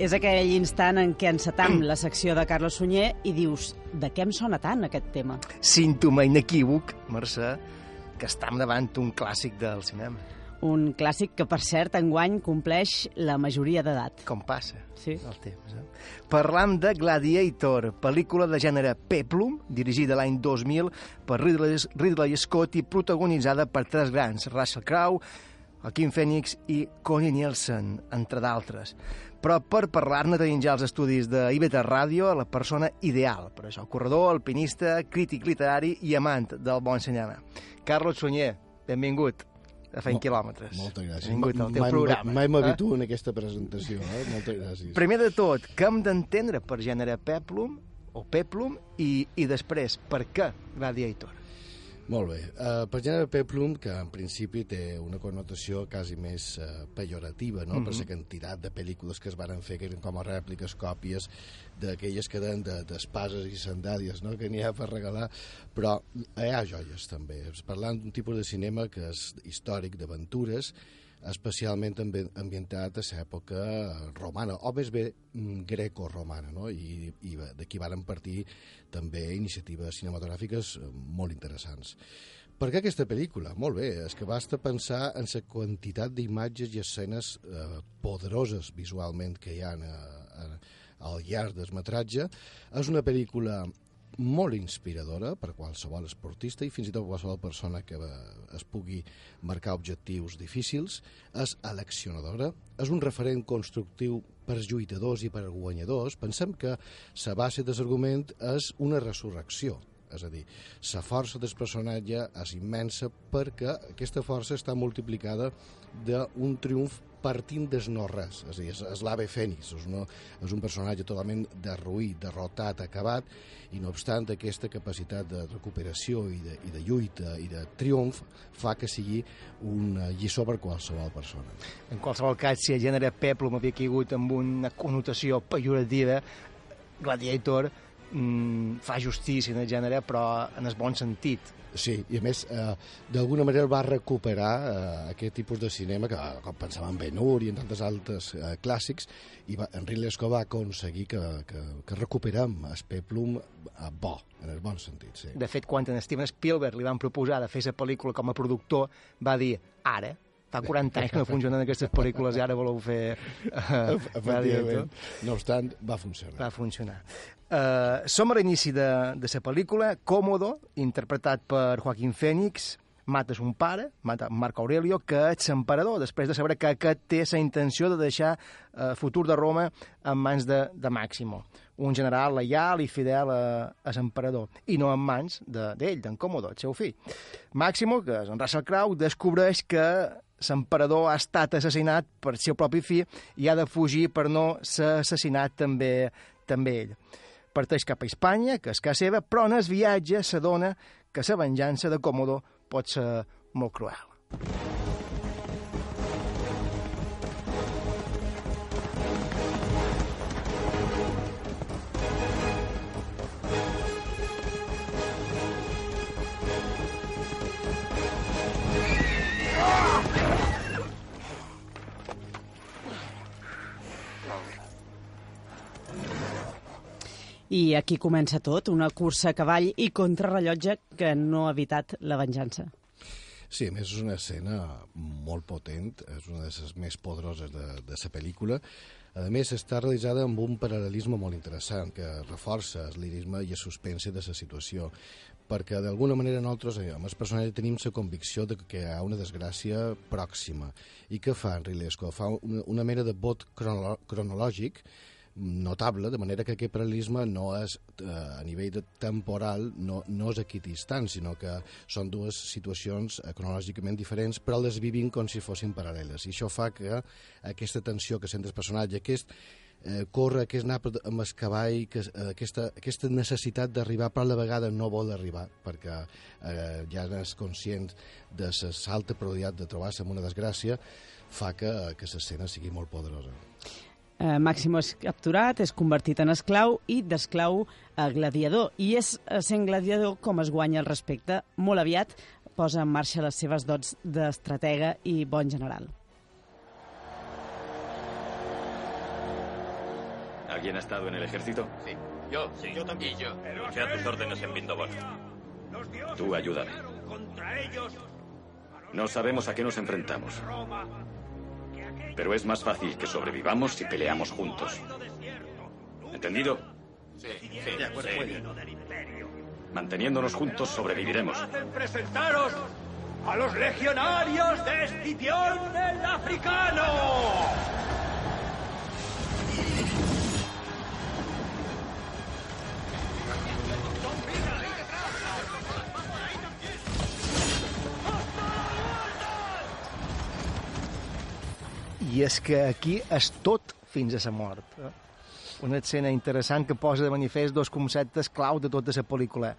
És aquell instant en què encetam la secció de Carlos Sunyer i dius, de què em sona tant aquest tema? Símptoma inequívoc, Mercè, que estem davant un clàssic del cinema. Un clàssic que, per cert, enguany compleix la majoria d'edat. Com passa sí. el temps. Eh? Parlam de Gladiator, pel·lícula de gènere Peplum, dirigida l'any 2000 per Ridley, Ridley Scott i protagonitzada per tres grans, Russell Crowe, Joaquin Phoenix i Connie Nielsen, entre d'altres. Però per parlar-ne tenim ja els estudis de Ibeta Ràdio la persona ideal. Per això, corredor, alpinista, crític literari i amant del bon cinema. Carlos Sunyer, benvingut a Fent Mol- Quilòmetres. Moltes gràcies. Benvingut al teu mai, programa. Mai eh? m'habituo en aquesta presentació, eh? Moltes gràcies. Primer de tot, què hem d'entendre per gènere peplum o peplum i, i després, per què Gladiator? Molt bé. Uh, per gènere peplum, que en principi té una connotació quasi més uh, pejorativa, no? Mhm. per la quantitat de pel·lícules que es varen fer, que eren com a rèpliques, còpies d'aquelles que eren de- d'espases i sandàlies, no? que n'hi ha per regalar, però hi ha joies també. Parlant d'un tipus de cinema que és històric, d'aventures, especialment ambi- ambientat a l'època romana, o més bé mm, greco-romana, no? i, i d'aquí varen partir també iniciatives cinematogràfiques eh, molt interessants. Per què aquesta pel·lícula? Molt bé, és que basta pensar en la quantitat d'imatges i escenes eh, poderoses visualment que hi ha a, a, al llarg del metratge. És una pel·lícula molt inspiradora per a qualsevol esportista i fins i tot qualsevol persona que es pugui marcar objectius difícils. És eleccionadora, és un referent constructiu per als lluitadors i per als guanyadors. Pensem que la base de l'argument és una resurrecció, és a dir, la força del personatge és immensa perquè aquesta força està multiplicada d'un triomf partint des no-res, és a dir, és, és l'ave Fènix, és, una, és un personatge totalment derruït, derrotat, acabat, i no obstant aquesta capacitat de recuperació i de, i de lluita i de triomf fa que sigui una lliçó per qualsevol persona. En qualsevol cas, si el gènere peplum havia caigut amb una connotació pejorativa, Gladiator mm, fa justícia en el gènere, però en el bon sentit. Sí, i a més, eh, d'alguna manera va recuperar eh, aquest tipus de cinema que, com pensava en Ben-Hur i en tantes altres eh, clàssics, i va, en Ridley Scott va aconseguir que, que, que recuperem el peplum eh, bo, en el bon sentit, sí. De fet, quan en Steven Spielberg li van proposar de fer la pel·lícula com a productor, va dir, ara, fa 40 anys que no funcionen aquestes pel·lícules i ara voleu fer... Uh, Efectivament. No obstant, va funcionar. Va funcionar. Uh, som a l'inici de, de la pel·lícula, Còmodo, interpretat per Joaquín Phoenix, mata son pare, mata Marc Aurelio, que és l'emperador, després de saber que aquest té la intenció de deixar eh, futur de Roma en mans de, de Màximo, un general lleial i fidel a, a l'emperador, i no en mans d'ell, de, d'en Còmodo, el seu fill. Màximo, que és en Russell Crowe, descobreix que l'emperador ha estat assassinat per seu propi fill i ha de fugir per no ser assassinat també, també ell. Parteix cap a Espanya, que és casa seva, però en el viatge s'adona que la venjança de Còmodo pot ser molt cruel. I aquí comença tot, una cursa a cavall i contrarrellotge que no ha evitat la venjança. Sí, a més és una escena molt potent, és una de les més poderoses de, de la pel·lícula. A més, està realitzada amb un paral·lelisme molt interessant que reforça el lirisme i el suspense de la situació perquè d'alguna manera nosaltres, amb el personatge, tenim la convicció de que hi ha una desgràcia pròxima. I què fa en Rilesco? Fa una, una mena de vot crono cronològic notable, de manera que aquest paral·lelisme no és, eh, a nivell de temporal, no, no és equidistant, sinó que són dues situacions cronològicament diferents, però les vivim com si fossin paral·leles. I això fa que aquesta tensió que sent el personatge, aquest eh, corre, que és anar amb el cavall, que, eh, aquesta, aquesta necessitat d'arribar, però a la vegada no vol arribar, perquè eh, ja és conscient de la salta probabilitat de trobar-se amb una desgràcia, fa que, que l'escena sigui molt poderosa. Eh, Màximo és capturat, és convertit en esclau i d'esclau a gladiador. I és eh, sent gladiador com es guanya el respecte. Molt aviat posa en marxa les seves dots d'estratega i bon general. ¿Alguien ha estado en el ejército? Sí. Yo, sí. Yo también. Y yo. Luché a tus órdenes en Vindobon. Tú ayúdame. No sabemos a qué nos enfrentamos. Pero es más fácil que sobrevivamos si peleamos juntos. ¿Entendido? Sí, sí, de acuerdo. Bien. Manteniéndonos juntos sobreviviremos. presentaros a los legionarios de Escipión el Africano. I és que aquí és tot fins a la mort. Eh? Una escena interessant que posa de manifest dos conceptes clau de tota la pel·lícula.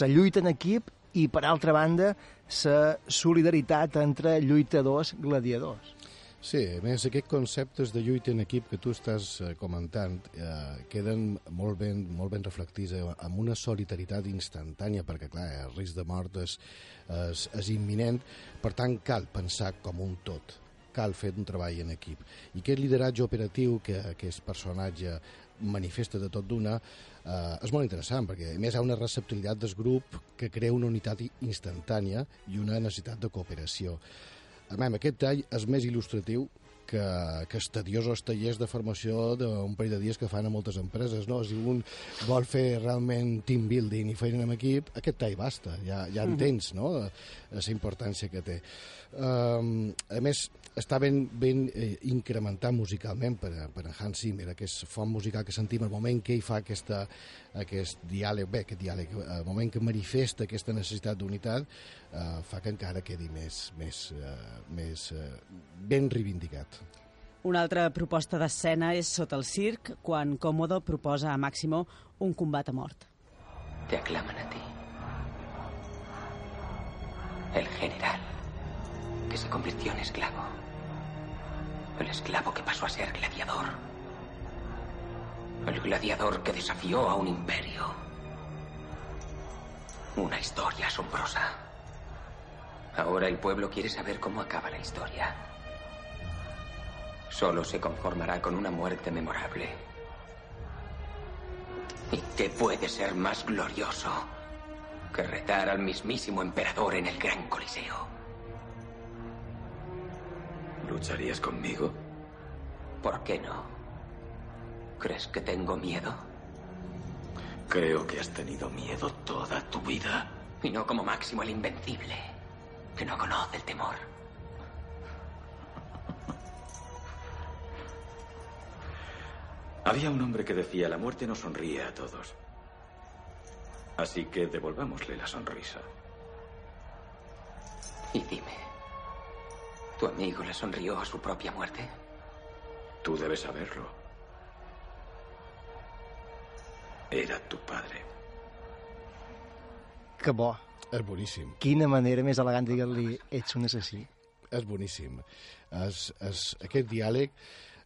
La lluita en equip i, per altra banda, la solidaritat entre lluitadors gladiadors. Sí, a més, aquests conceptes de lluita en equip que tu estàs eh, comentant eh, queden molt ben, molt ben reflectits eh, amb una solidaritat instantània, perquè, clar, el risc de mort és, és, és imminent, per tant, cal pensar com un tot cal fer un treball en equip. I aquest lideratge operatiu que aquest personatge manifesta de tot d'una eh, és molt interessant, perquè a més hi ha una receptibilitat del grup que crea una unitat instantània i una necessitat de cooperació. A aquest tall és més il·lustratiu que, que els tediosos tallers de formació d'un parell de dies que fan a moltes empreses, no? Si un vol fer realment team building i feina en equip, aquest tall basta, ja, ja Mhm. entens, no?, la importància que té. Um, a més, està ben, ben eh, incrementat musicalment per, per a Hans Zimmer, aquest font musical que sentim al moment que ell fa aquesta, aquest diàleg, bé, aquest diàleg, al moment que manifesta aquesta necessitat d'unitat, eh, fa que encara quedi més, més, eh, més eh, ben reivindicat. Una altra proposta d'escena és sota el circ, quan Còmodo proposa a Màximo un combat a. Te aclaman a ti. El general, que se convirtió en esclavo. El esclavo que pasó a ser gladiador. El gladiador que desafió a un imperio. Una historia asombrosa. Ahora el pueblo quiere saber cómo acaba la historia. Solo se conformará con una muerte memorable. ¿Y qué puede ser más glorioso que retar al mismísimo emperador en el gran coliseo? ¿Lucharías conmigo? ¿Por qué no? ¿Crees que tengo miedo? Creo que has tenido miedo toda tu vida. Y no como Máximo el Invencible, que no conoce el temor. Había un hombre que decía, la muerte no sonríe a todos. Así que devolvámosle la sonrisa. Y dime, ¿tu amigo le sonrió a su propia muerte? Tú debes saberlo. Era tu padre. Que bo. És boníssim. Quina manera més elegant de dir-li ets un assassí. És boníssim. És, és, aquest diàleg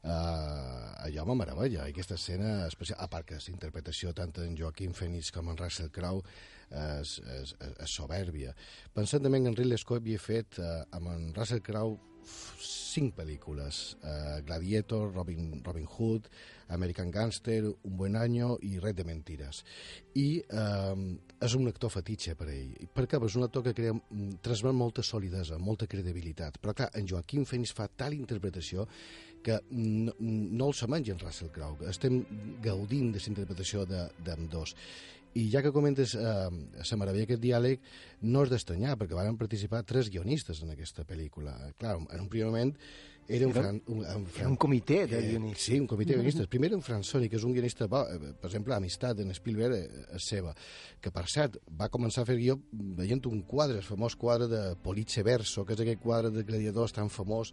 eh, allò me meravella. Aquesta escena especial, a part que la interpretació tant en Joaquim Phoenix com en Russell Crowe és, és, és, és soberbia. Pensant també que en Ridley Scott havia fet eh, amb en Russell Crowe cinc pel·lícules. Eh, Gladiator, Robin, Robin Hood, American Gangster, Un buen año i Red de Mentiras. I eh, és un actor fetitxe per ell. Per què? És un actor que crea, mm, transmet molta solidesa, molta credibilitat. Però clar, en Joaquim Phoenix fa tal interpretació que no, no el se menja en Russell Crowe. Estem gaudint de la interpretació de- d'ambdós. I ja que comentes eh, la meravella d'aquest diàleg, no és d'estranyar, perquè van participar tres guionistes en aquesta pel·lícula. Clar, en un primer moment era un, Era- fran, un, un, era un comitè de eh, guionistes. Sí, un comitè de guionistes. Primer en Franzoni, que és un guionista, bo, eh, per exemple, Amistat en Spielberg eh, és seva, que per cert va començar a fer guió veient un quadre, el famós quadre de Polizze Verso, que és aquell quadre de gladiadors tan famós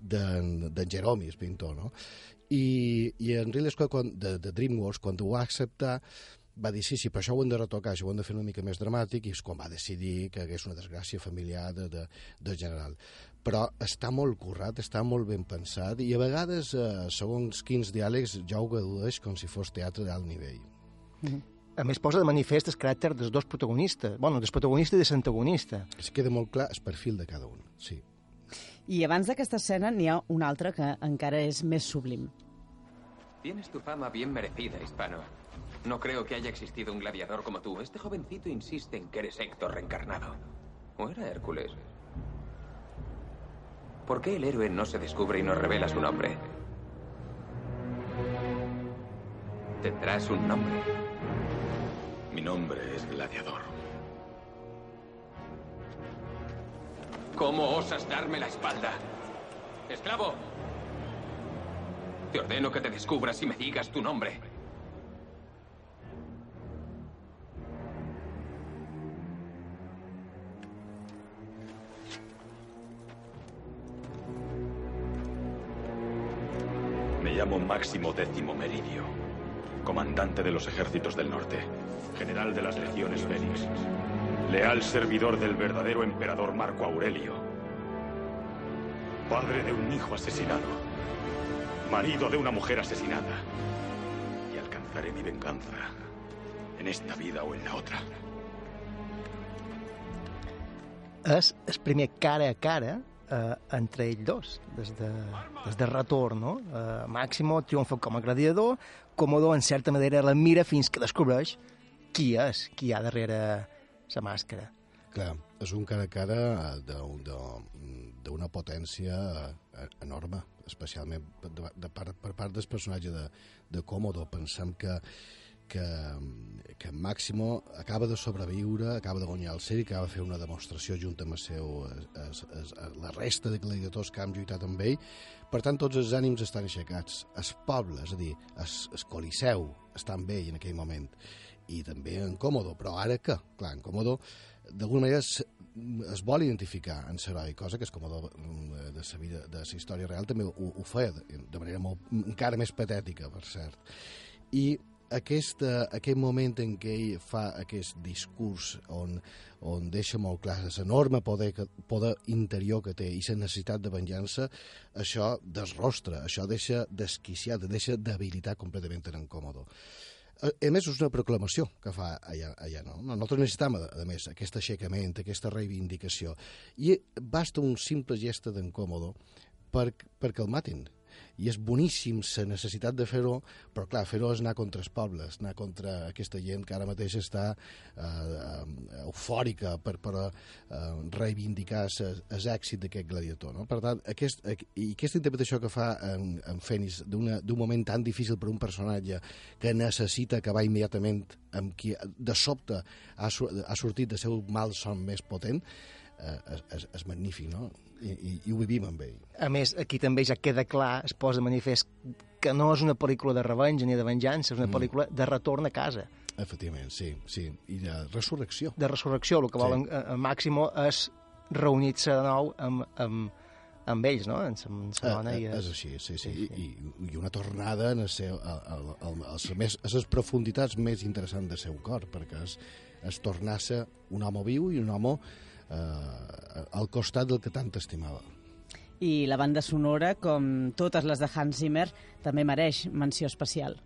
d'en Jeromi, el pintor, no? I, i en Ridley Scott, quan, de, de DreamWorks, quan ho va acceptar, va dir, sí, sí, però això ho hem de retocar, això ho hem de fer una mica més dramàtic, i és quan va decidir que hagués una desgràcia familiar de, de, de general. Però està molt currat, està molt ben pensat, i a vegades, eh, segons quins diàlegs, ja ho gaudeix com si fos teatre d'alt nivell. A més, posa de manifest el caràcter dels dos protagonistes. Bueno, del protagonista i de l'antagonista. Es queda molt clar el perfil de cada un, sí. I abans d'aquesta escena n'hi ha una altra que encara és més sublim. Tienes tu fama bien merecida, hispano. No creo que haya existido un gladiador como tú. Este jovencito insiste en que eres Héctor reencarnado. ¿O era Hércules? ¿Por qué el héroe no se descubre y nos revela su nombre? Tendrás un nombre. Mi nombre es Gladiador. ¿Cómo osas darme la espalda? ¡Esclavo! Te ordeno que te descubras y me digas tu nombre. Me llamo Máximo Décimo Meridio, comandante de los ejércitos del norte, general de las legiones Félix, leal servidor del verdadero emperador Marco Aurelio, padre de un hijo asesinado, marido de una mujer asesinada, y alcanzaré mi venganza en esta vida o en la otra. És el primer cara a cara eh, entre ells dos, des de, des de retorn, no? Eh, Máximo triomfa com a gladiador, Comodo, en certa manera, la mira fins que descobreix qui és, qui hi ha darrere la màscara. Clar, és un cara a cara de- d'una potència eh, enorme, especialment de, de part, per part del personatge de, de Còmodo. Pensem que, que, que Máximo acaba de sobreviure, acaba de guanyar el i acaba de fer una demostració junt amb el seu, es, es, es, la resta de gladiadors que han lluitat amb ell. Per tant, tots els ànims estan aixecats. El poble, és a dir, el, el Coliseu està amb ell en aquell moment i també en Còmodo, però ara què? Clar, en Còmodo d'alguna manera es, es vol identificar en l'heroi, cosa que és Còmodo mm, de la vida, de la història real també ho, ho feia de, de manera molt, encara més patètica, per cert. I aquest, aquest moment en què ell fa aquest discurs on, on deixa molt clar l'enorme poder, poder interior que té i la necessitat de venjança, això desrostra, això deixa desquiciat, deixa debilitar completament en Còmodo. A a més, és una proclamació que fa allà, allà no? Nosaltres necessitem, a, més, aquest aixecament, aquesta reivindicació. I basta un simple gest d'en Còmodo per, perquè el matin. I és boníssim la necessitat de fer-ho, però clar, fer-ho és anar contra els pobles, anar contra aquesta gent que ara mateix està eh, eh, eufòrica per, per eh, reivindicar l'èxit d'aquest gladiator. No? Per tant, aquest, aqu- i aquesta interpretació que fa en, en d'una- d'un moment tan difícil per un personatge que necessita acabar immediatament amb qui de sobte ha, ha sortit de seu mal son més potent, eh, és, és, és magnífic, no? I, i, I ho vivim amb ell. A més, aquí també ja queda clar, es posa de manifest que no és una pel·lícula de revenja ni de venjança, és una Mm. pel·lícula de retorn a casa, Efectivament, sí, sí. I de resurrecció. de resurrecció. El que Sí. volen sí. a Màximo és reunir-se de nou amb, amb, amb ells, no? En en sa Eh, dona. eh, i, és així, sí, sí. I, i, i una tornada en el seu, a, a, a, a, les més, a les profunditats més interessants del seu cor, perquè és, és tornar-se un home viu i un home eh, al costat del que tant estimava. I la banda sonora, com totes les de Hans Zimmer, també mereix menció especial.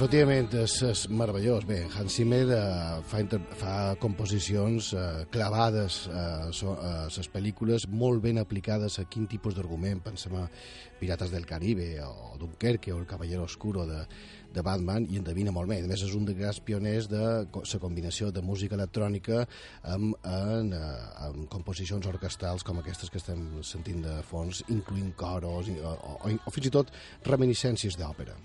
Efectivament, és, és meravellós. Bé, Hans Zimmer eh, fa, inter, fa composicions eh, clavades a so, a les pel·lícules, molt ben aplicades a quin tipus d'argument. Pensem a Pirates del Caribe o Dunkerque o El Caballero Oscuro de, de Batman i endevina molt bé. A més, és un dels grans pioners de la combinació de música electrònica amb, en, eh, amb composicions orquestrals com aquestes que estem sentint de fons, incloent coros i- o, o, o fins i tot reminiscències d'òpera.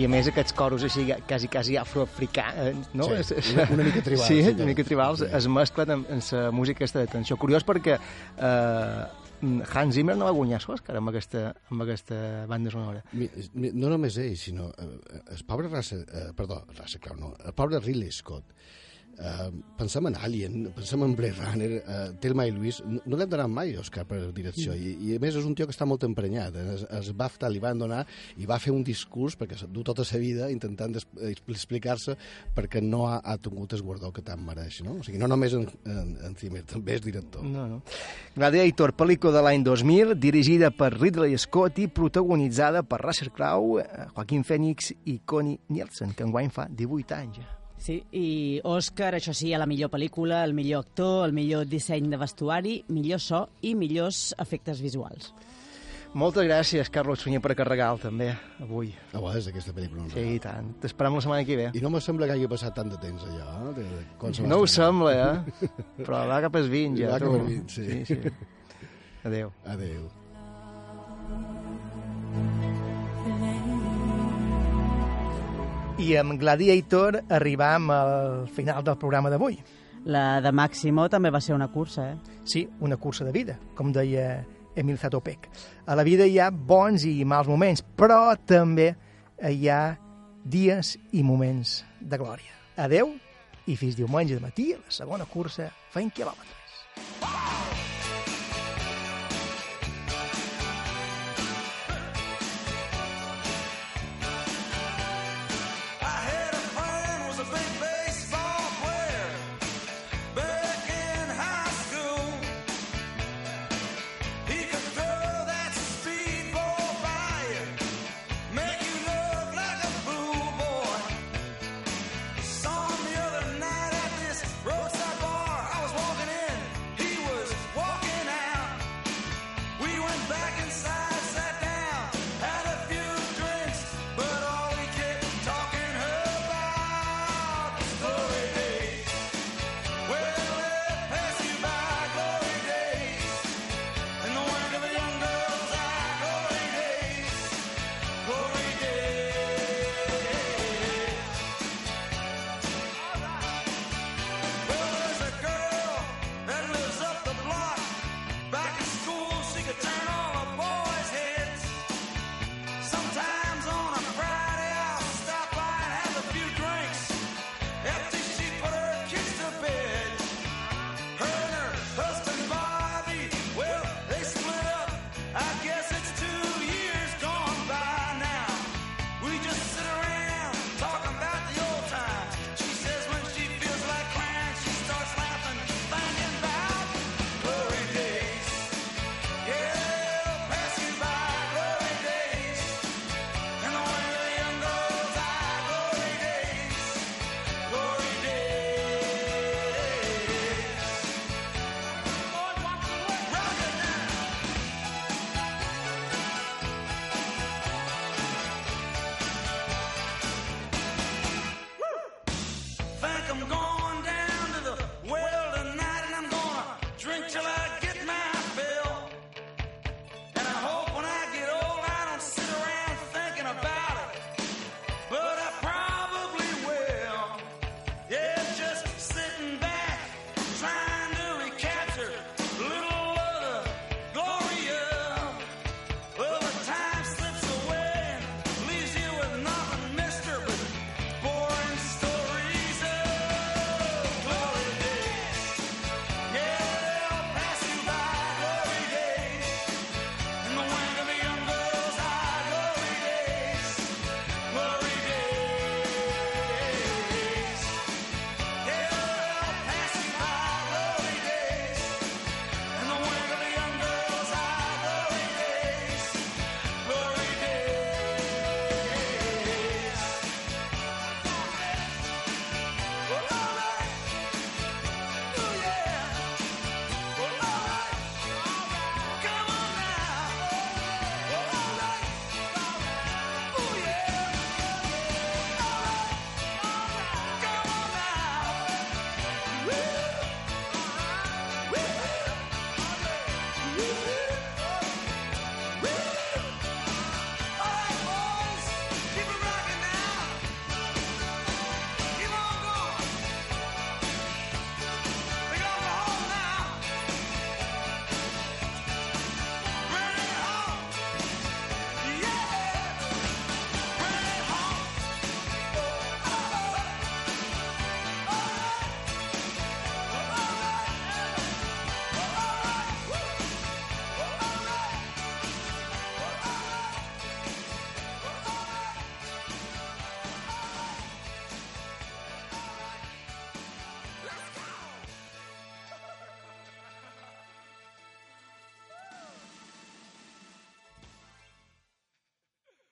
I a més aquests coros així quasi, quasi afroafricans, no? Sí, una- una mica tribals, Sí, una mica tribals, sí. es mesclen amb, amb la música aquesta de tensió. Curiós perquè eh, Hans Zimmer no va guanyar l'Òscar amb aquesta, amb aquesta banda sonora. Mi- mi- No només ell, sinó eh, el pobre Russell, eh, perdó, Russell Crowe, no, el pobre Ridley Scott. Eh, pensem en Alien, pensem en Blade Runner, eh, Telma i Luis, no, no l'hem donat mai Òscar per direcció, I, i a més és un tio que està molt emprenyat, es, es BAFTA li van donar i va fer un discurs, perquè se du tota sa vida intentant explicar-se perquè no ha, ha tingut el guardó que tant mereix, no? O sigui, no només en, en, en Zimmer, també és director. No, no. Gladiator, pel·lícula de l'any 2000, dirigida per Ridley Scott i protagonitzada per Russell Crowe, eh, Joaquin Phoenix i Connie Nielsen, que enguany fa 18 anys ja. Sí, i Òscar, això sí, a la millor pel·lícula, el millor actor, el millor disseny de vestuari, millor so i millors efectes visuals. Moltes gràcies, Carlos Sunyer, per carregar també, avui. Ah, bo, és aquesta pel·lícula. Sí, i tant. T'esperem la setmana que ve. I no me sembla que hagi passat tant de temps allò. Eh? De, No ho sembla, eh? Però va cap als 20, ja. Va cap als 20, sí. sí, sí. Adéu. Adéu. I amb Gladiator arribam al final del programa d'avui. La de Máximo també va ser una cursa, eh? Sí, una cursa de vida, com deia Emil Zatopek. A la vida hi ha bons i mals moments, però també hi ha dies i moments de glòria. Adeu i fins diumenge de matí, a la segona cursa, fent quilòmetres.